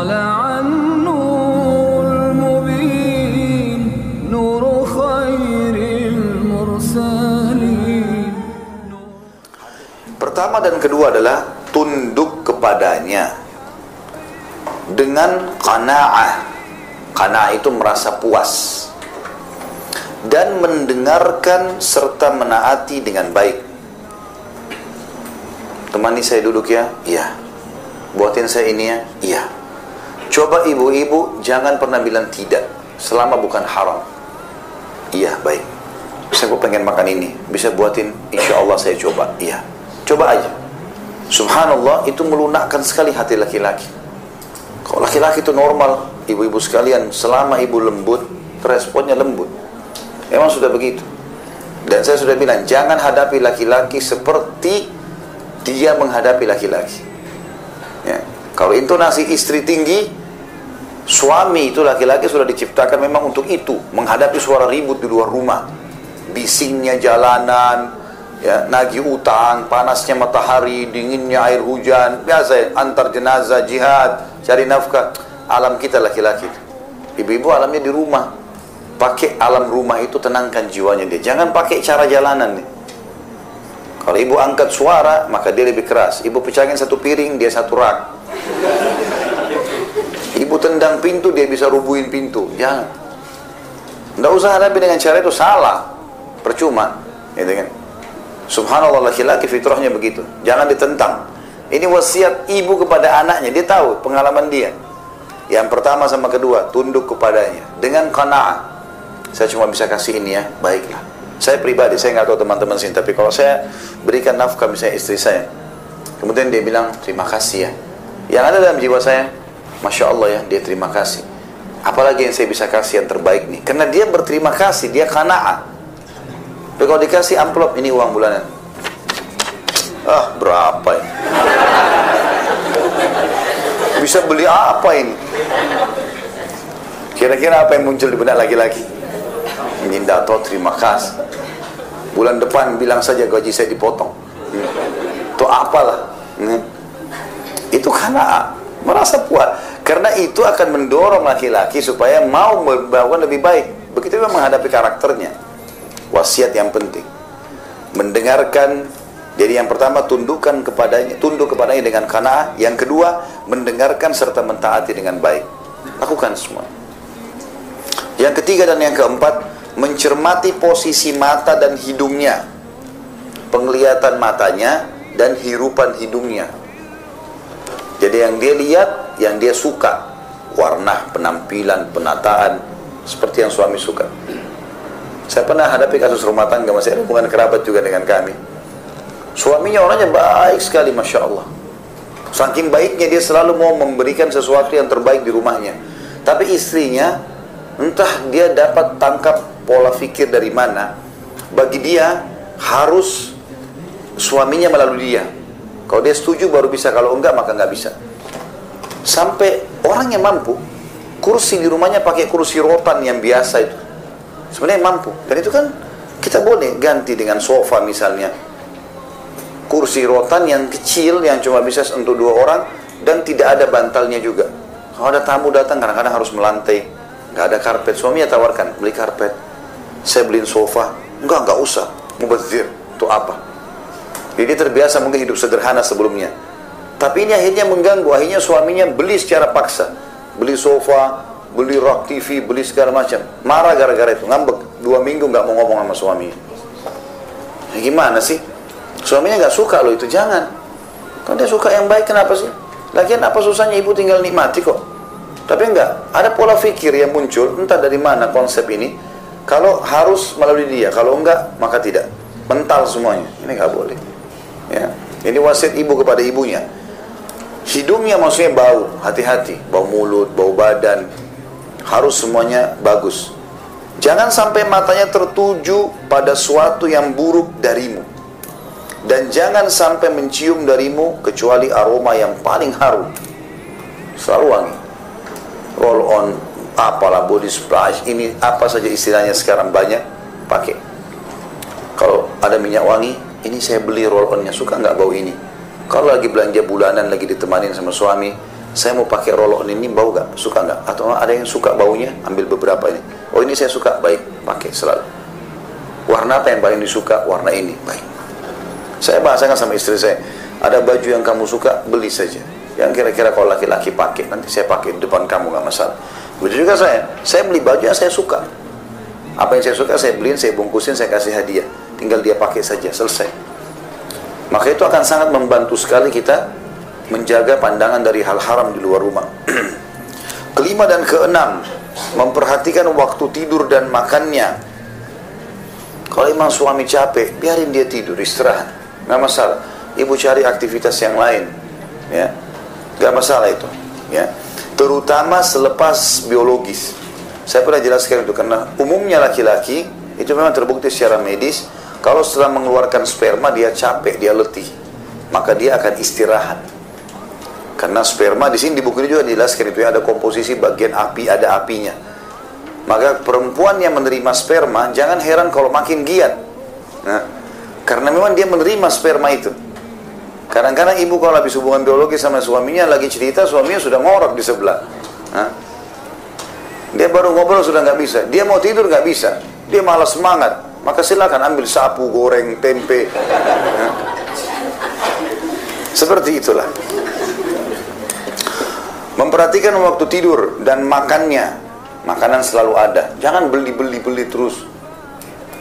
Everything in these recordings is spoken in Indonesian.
طلع النور المبين نور خير المرسلين Pertama dan kedua adalah tunduk kepadanya dengan qanaah. Qanaah itu merasa puas dan mendengarkan serta menaati dengan baik. Temani saya duduk ya? Iya. Buatin saya ini ya? Iya. Coba ibu-ibu jangan pernah bilang tidak selama bukan haram. Iya, baik. Saya pengen makan ini. Bisa buatin? Insya Allah saya coba. Iya. Coba aja. Subhanallah itu melunakkan sekali hati laki-laki. Kalau laki-laki itu normal, ibu-ibu sekalian, selama ibu lembut, responnya lembut. Memang sudah begitu. Dan saya sudah bilang, jangan hadapi laki-laki seperti dia menghadapi laki-laki. Ya. Kalau intonasi istri tinggi, suami itu laki-laki sudah diciptakan memang untuk itu, menghadapi suara ribut di luar rumah, bisingnya jalanan, ya, nagih utang, panasnya matahari, dinginnya air hujan, biasa ya, antar jenazah, jihad, cari nafkah. Alam kita laki-laki. Ibu-ibu alamnya di rumah. Pakai alam rumah itu tenangkan jiwanya dia. Jangan pakai cara jalanan nih. Kalau ibu angkat suara, maka dia lebih keras. Ibu pecahkan satu piring, dia satu rak. Ibu tendang pintu, dia bisa rubuhin pintu. Jangan. Tidak usah hadapi dengan cara itu salah. Percuma. Gitu kan? Subhanallah laki-laki fitrahnya begitu. Jangan ditentang. Ini wasiat ibu kepada anaknya. Dia tahu pengalaman dia. Yang pertama sama kedua, tunduk kepadanya. Dengan kana'ah. Saya cuma bisa kasih ini ya, baiklah. Saya pribadi, saya nggak tahu teman-teman sini, tapi kalau saya berikan nafkah misalnya istri saya, kemudian dia bilang terima kasih ya. Yang ada dalam jiwa saya, masya Allah ya, dia terima kasih. Apalagi yang saya bisa kasih yang terbaik nih, karena dia berterima kasih, dia kana'ah. Tapi kalau dikasih amplop, ini uang bulanan. Ah, berapa ini? Bisa beli apa ini? Kira-kira apa yang muncul di benak laki-laki? Ini tidak tahu terima kasih. Bulan depan bilang saja gaji saya dipotong. Hmm. Itu apalah. Hmm. Itu karena merasa puas. Karena itu akan mendorong laki-laki supaya mau membawa lebih baik. Begitu memang menghadapi karakternya. Wasiat yang penting. Mendengarkan jadi yang pertama tundukkan kepadanya, tunduk kepadanya dengan kana. Yang kedua mendengarkan serta mentaati dengan baik. Lakukan semua. Yang ketiga dan yang keempat mencermati posisi mata dan hidungnya, penglihatan matanya dan hirupan hidungnya. Jadi yang dia lihat, yang dia suka, warna, penampilan, penataan, seperti yang suami suka. Saya pernah hadapi kasus rumah tangga, masih ada hubungan kerabat juga dengan kami. Suaminya orangnya baik sekali, Masya Allah. Saking baiknya dia selalu mau memberikan sesuatu yang terbaik di rumahnya. Tapi istrinya, entah dia dapat tangkap pola pikir dari mana. Bagi dia, harus suaminya melalui dia. Kalau dia setuju baru bisa, kalau enggak maka enggak bisa. Sampai orang yang mampu, kursi di rumahnya pakai kursi rotan yang biasa itu. Sebenarnya mampu. Dan itu kan kita boleh ganti dengan sofa misalnya kursi rotan yang kecil yang cuma bisa untuk dua orang dan tidak ada bantalnya juga. Kalau ada tamu datang kadang-kadang harus melantai, nggak ada karpet. Suaminya tawarkan beli karpet, saya beliin sofa, enggak nggak usah, mubazir untuk apa? Jadi dia terbiasa mungkin hidup sederhana sebelumnya. Tapi ini akhirnya mengganggu, akhirnya suaminya beli secara paksa, beli sofa, beli rak TV, beli segala macam. Marah gara-gara itu, ngambek dua minggu nggak mau ngomong sama suaminya. Nah, gimana sih? Suaminya nggak suka loh itu, jangan. Kalau dia suka yang baik, kenapa sih? Lagian apa susahnya ibu tinggal nikmati kok. Tapi enggak, ada pola pikir yang muncul, entah dari mana konsep ini. Kalau harus melalui dia, kalau enggak, maka tidak. Mental semuanya, ini nggak boleh. Ya. Ini wasiat ibu kepada ibunya. Hidungnya maksudnya bau, hati-hati. Bau mulut, bau badan. Harus semuanya bagus. Jangan sampai matanya tertuju pada suatu yang buruk darimu. Dan jangan sampai mencium darimu kecuali aroma yang paling harum. Selalu wangi. Roll on apalah body splash. Ini apa saja istilahnya sekarang banyak? Pakai. Kalau ada minyak wangi ini saya beli roll onnya. Suka nggak bau ini kalau lagi belanja bulanan lagi ditemanin sama suami saya mau pakai roll ini bau gak? Suka nggak? Atau ada yang suka baunya? Ambil beberapa ini. Oh ini saya suka, baik, pakai selalu. Warna apa yang paling disuka? Warna ini, baik. Saya bahasakan sama istri saya, ada baju yang kamu suka, beli saja. Yang kira-kira kalau laki-laki pakai, nanti saya pakai di depan kamu nggak masalah. Begitu juga saya, saya beli baju yang saya suka. Apa yang saya suka saya beliin, saya bungkusin, saya kasih hadiah. Tinggal dia pakai saja, selesai. Maka itu akan sangat membantu sekali kita menjaga pandangan dari hal haram di luar rumah. Kelima dan keenam, memperhatikan waktu tidur dan makannya. Kalau memang suami capek, biarin dia tidur, istirahat. Nggak masalah. Ibu cari aktivitas yang lain. Ya. Nggak masalah itu. Ya. Terutama selepas biologis. Saya pernah jelaskan itu karena umumnya laki-laki itu memang terbukti secara medis kalau setelah mengeluarkan sperma dia capek, dia letih, maka dia akan istirahat. Karena sperma di sini di buku ini juga dijelaskan itu ya ada komposisi bagian api ada apinya. Maka perempuan yang menerima sperma jangan heran kalau makin giat. Nah, karena memang dia menerima sperma itu. Kadang-kadang ibu kalau habis hubungan biologi sama suaminya lagi cerita suaminya sudah ngorok di sebelah. Nah, dia baru ngobrol sudah nggak bisa. Dia mau tidur nggak bisa. Dia malas semangat. Maka silakan ambil sapu, goreng, tempe. Nah, seperti itulah. Memperhatikan waktu tidur dan makannya. Makanan selalu ada. Jangan beli-beli-beli terus.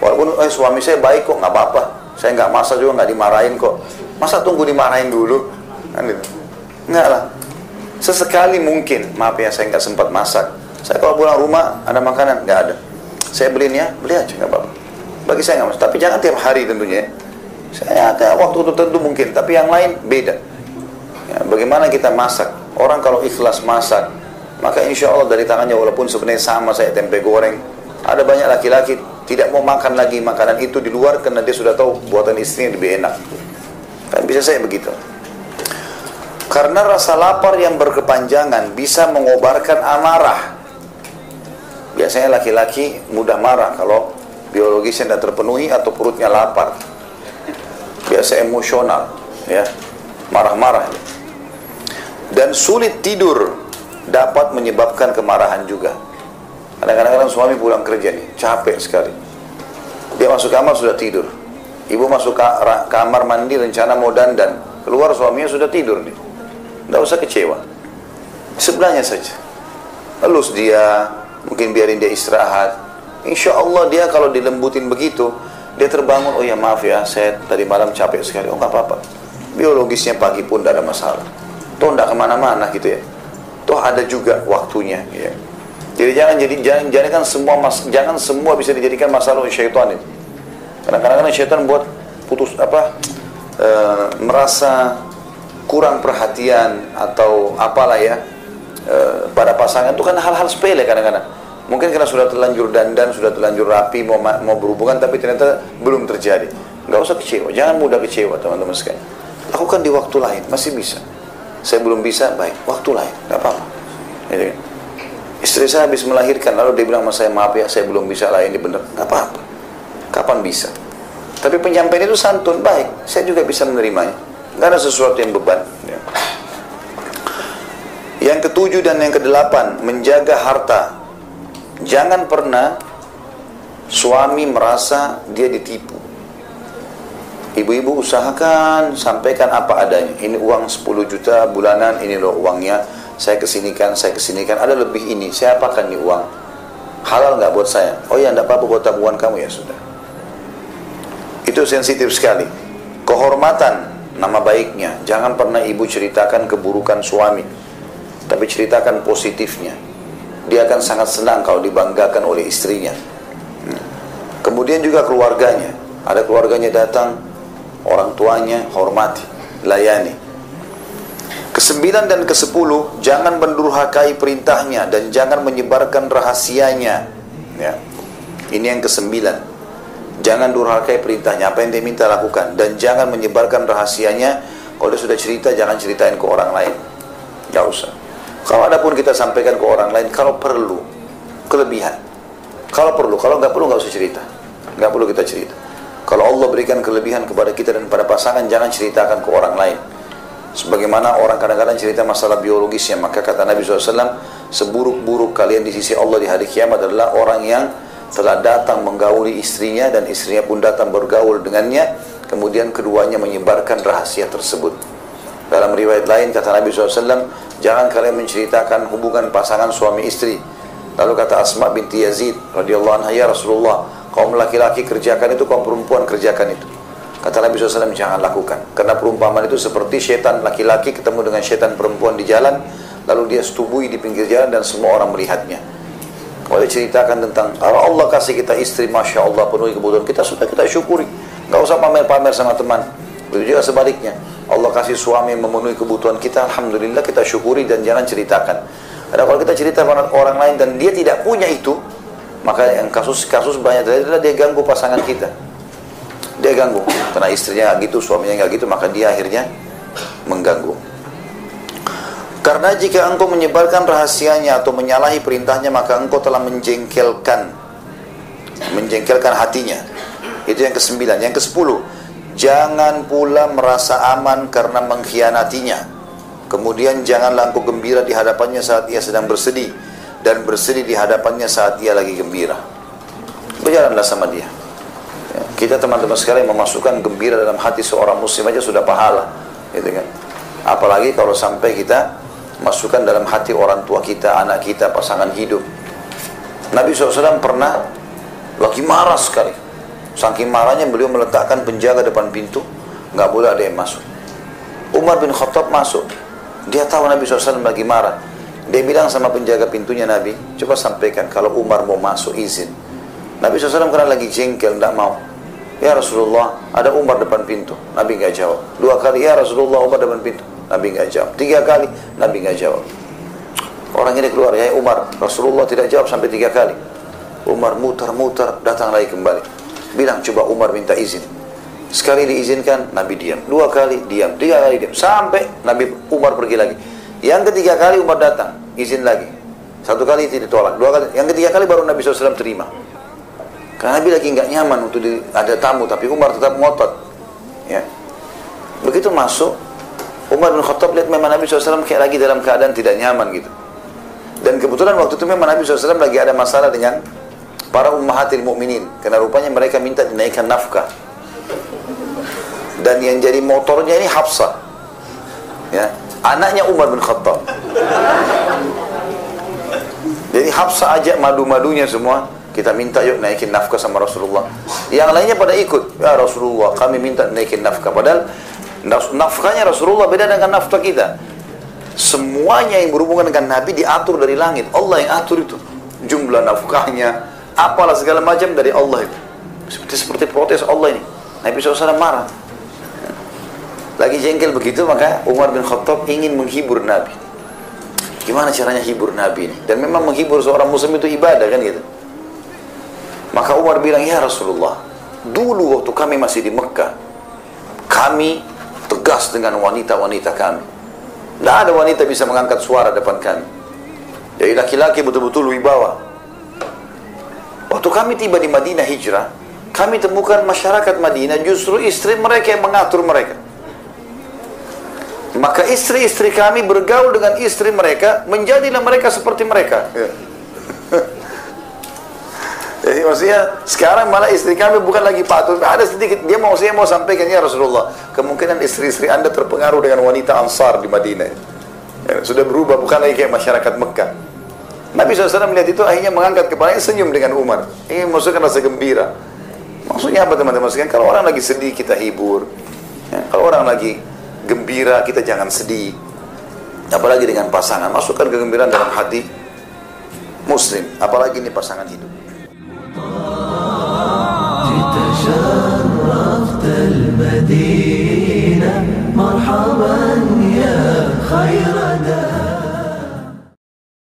Walaupun eh, suami saya baik kok, nggak apa-apa. Saya nggak masak juga nggak dimarahin kok. Masa tunggu dimarahin dulu? Kan gitu. Enggak lah. Sesekali mungkin, maaf ya saya nggak sempat masak. Saya kalau pulang rumah ada makanan nggak ada. Saya beliin ya, beli aja nggak apa-apa. Bagi saya nggak. Tapi jangan tiap hari tentunya. ya. Saya ada waktu tertentu mungkin, tapi yang lain beda. Ya, bagaimana kita masak? Orang kalau ikhlas masak, maka insya Allah dari tangannya walaupun sebenarnya sama saya tempe goreng, ada banyak laki-laki tidak mau makan lagi makanan itu di luar karena dia sudah tahu buatan istrinya lebih enak. Kan bisa saya begitu. Karena rasa lapar yang berkepanjangan bisa mengobarkan amarah. Biasanya laki-laki mudah marah kalau biologisnya tidak terpenuhi atau perutnya lapar. Biasa emosional, ya, marah-marah dan sulit tidur dapat menyebabkan kemarahan juga. Kadang-kadang suami pulang kerja nih, capek sekali. Dia masuk kamar sudah tidur. Ibu masuk kamar mandi rencana mau dandan, keluar suaminya sudah tidur nih. Tidak usah kecewa. Sebelahnya saja. Elus dia, mungkin biarin dia istirahat. Insya Allah dia kalau dilembutin begitu, dia terbangun, oh ya maaf ya, saya tadi malam capek sekali. Oh nggak apa-apa. Biologisnya pagi pun tidak ada masalah. Toh tidak ke mana-mana gitu ya. Toh ada juga waktunya ya. Jadi jangan jadi jangan jadikan semua mas, jangan semua bisa dijadikan masalah oleh syaitan itu kadang-kadang syaitan buat putus apa e, merasa kurang perhatian atau apalah ya e, pada pasangan itu kan hal-hal sepele kadang-kadang mungkin karena sudah terlanjur dandan sudah terlanjur rapi mau mau berhubungan tapi ternyata belum terjadi nggak usah kecewa jangan mudah kecewa teman-teman sekalian lakukan di waktu lain masih bisa saya belum bisa, baik, waktu lain, nggak apa-apa. Gitu kan. Istri saya habis melahirkan, lalu dia bilang sama saya, maaf ya, saya belum bisa lah ini benar. Nggak apa-apa. Kapan bisa? Tapi penyampaian itu santun, baik. Saya juga bisa menerimanya. Nggak ada sesuatu yang beban. Ya. Yang ketujuh dan yang kedelapan, menjaga harta. Jangan pernah suami merasa dia ditipu. Ibu-ibu usahakan sampaikan apa adanya. Ini uang 10 juta bulanan, ini loh uangnya. Saya kesinikan, saya kesinikan. Ada lebih ini. Saya apakan nih uang? Halal nggak buat saya? Oh ya, enggak apa-apa buat tabungan kamu ya sudah. Itu sensitif sekali. Kehormatan, nama baiknya. Jangan pernah ibu ceritakan keburukan suami. Tapi ceritakan positifnya. Dia akan sangat senang kalau dibanggakan oleh istrinya. Kemudian juga keluarganya. Ada keluarganya datang, orang tuanya hormati, layani. Kesembilan dan kesepuluh, jangan mendurhakai perintahnya dan jangan menyebarkan rahasianya. Ya. Ini yang kesembilan. Jangan durhakai perintahnya, apa yang dia minta lakukan. Dan jangan menyebarkan rahasianya, kalau dia sudah cerita, jangan ceritain ke orang lain. Gak usah. Kalau ada pun kita sampaikan ke orang lain, kalau perlu, kelebihan. Kalau perlu, kalau nggak perlu nggak usah cerita. Nggak perlu kita cerita. Kalau Allah berikan kelebihan kepada kita dan pada pasangan, jangan ceritakan ke orang lain. Sebagaimana orang kadang-kadang cerita masalah biologisnya, maka kata Nabi SAW, seburuk-buruk kalian di sisi Allah di hari kiamat adalah orang yang telah datang menggauli istrinya dan istrinya pun datang bergaul dengannya, kemudian keduanya menyebarkan rahasia tersebut. Dalam riwayat lain kata Nabi SAW, jangan kalian menceritakan hubungan pasangan suami istri. Lalu kata Asma binti Yazid radhiyallahu anha, ya Rasulullah, kaum laki-laki kerjakan itu, kaum perempuan kerjakan itu. Kata Nabi SAW, jangan lakukan. Karena perumpamaan itu seperti setan laki-laki ketemu dengan setan perempuan di jalan, lalu dia setubui di pinggir jalan dan semua orang melihatnya. Kalau ceritakan tentang kalau Allah kasih kita istri, masya Allah penuhi kebutuhan kita sudah kita syukuri. Gak usah pamer-pamer sama teman. Begitu juga sebaliknya. Allah kasih suami memenuhi kebutuhan kita, alhamdulillah kita syukuri dan jangan ceritakan. Karena kalau kita cerita pada orang lain dan dia tidak punya itu, maka yang kasus-kasus banyak adalah dia ganggu pasangan kita. Dia ganggu. Karena istrinya gitu suaminya nggak gitu maka dia akhirnya mengganggu. Karena jika engkau menyebarkan rahasianya atau menyalahi perintahnya maka engkau telah menjengkelkan. Menjengkelkan hatinya. Itu yang kesembilan. Yang kesepuluh jangan pula merasa aman karena mengkhianatinya kemudian janganlah engkau gembira di hadapannya saat ia sedang bersedih dan bersedih di hadapannya saat ia lagi gembira berjalanlah sama dia kita teman-teman sekalian memasukkan gembira dalam hati seorang muslim aja sudah pahala, gitu kan. Apalagi kalau sampai kita masukkan dalam hati orang tua kita, anak kita, pasangan hidup. Nabi SAW pernah lagi marah sekali. Saking marahnya beliau meletakkan penjaga depan pintu, nggak boleh ada yang masuk. Umar bin Khattab masuk. Dia tahu Nabi SAW lagi marah. Dia bilang sama penjaga pintunya Nabi, coba sampaikan kalau Umar mau masuk izin. Nabi SAW karena lagi jengkel, tidak mau. Ya Rasulullah, ada Umar depan pintu. Nabi nggak jawab. Dua kali, ya Rasulullah, Umar depan pintu. Nabi nggak jawab. Tiga kali, Nabi nggak jawab. Orang ini keluar, ya Umar. Rasulullah tidak jawab sampai tiga kali. Umar muter-muter, datang lagi kembali. Bilang, coba Umar minta izin. Sekali diizinkan, Nabi diam. Dua kali, diam. Tiga kali, diam. Sampai Nabi Umar pergi lagi. Yang ketiga kali Umar datang, izin lagi. Satu kali tidak tolak. Dua kali. Yang ketiga kali baru Nabi SAW terima. Karena Nabi lagi nggak nyaman untuk di, ada tamu, tapi Umar tetap ngotot. Ya. Begitu masuk, Umar bin Khattab lihat memang Nabi SAW kayak lagi dalam keadaan tidak nyaman gitu. Dan kebetulan waktu itu memang Nabi SAW lagi ada masalah dengan para ummahatil mukminin karena rupanya mereka minta dinaikkan nafkah. Dan yang jadi motornya ini Hafsah. Ya, anaknya Umar bin Khattab. Jadi Hafsah ajak madu-madunya semua, kita minta yuk naikin nafkah sama Rasulullah. Yang lainnya pada ikut. Ya Rasulullah, kami minta naikin nafkah. Padahal nafkahnya Rasulullah beda dengan nafkah kita. Semuanya yang berhubungan dengan Nabi diatur dari langit. Allah yang atur itu. Jumlah nafkahnya, apalah segala macam dari Allah itu. Seperti seperti protes Allah ini. Nabi SAW marah. Lagi jengkel begitu maka Umar bin Khattab ingin menghibur Nabi. Gimana caranya hibur Nabi ini? Dan memang menghibur seorang muslim itu ibadah kan gitu. Maka Umar bilang, ya Rasulullah, dulu waktu kami masih di Mekah, kami tegas dengan wanita-wanita kami. Tidak ada wanita bisa mengangkat suara depan kami. Jadi laki-laki betul-betul wibawa. Waktu kami tiba di Madinah hijrah, kami temukan masyarakat Madinah justru istri mereka yang mengatur mereka. Maka istri-istri kami bergaul dengan istri mereka, menjadilah mereka seperti mereka. Ya. Jadi maksudnya sekarang malah istri kami bukan lagi patuh. Ada sedikit dia mau saya mau sampaikan ya Rasulullah. Kemungkinan istri-istri anda terpengaruh dengan wanita Ansar di Madinah. Ya, sudah berubah bukan lagi kayak masyarakat Mekah. Nabi SAW melihat itu akhirnya mengangkat kepalanya senyum dengan Umar. Ini maksudnya kan rasa gembira. Maksudnya apa teman-teman sekalian? Kalau orang lagi sedih kita hibur. Ya, kalau orang lagi gembira kita jangan sedih. Apalagi dengan pasangan. Masukkan kegembiraan dalam hati muslim. Apalagi ini pasangan hidup. المدينة مرحبا يا خير دار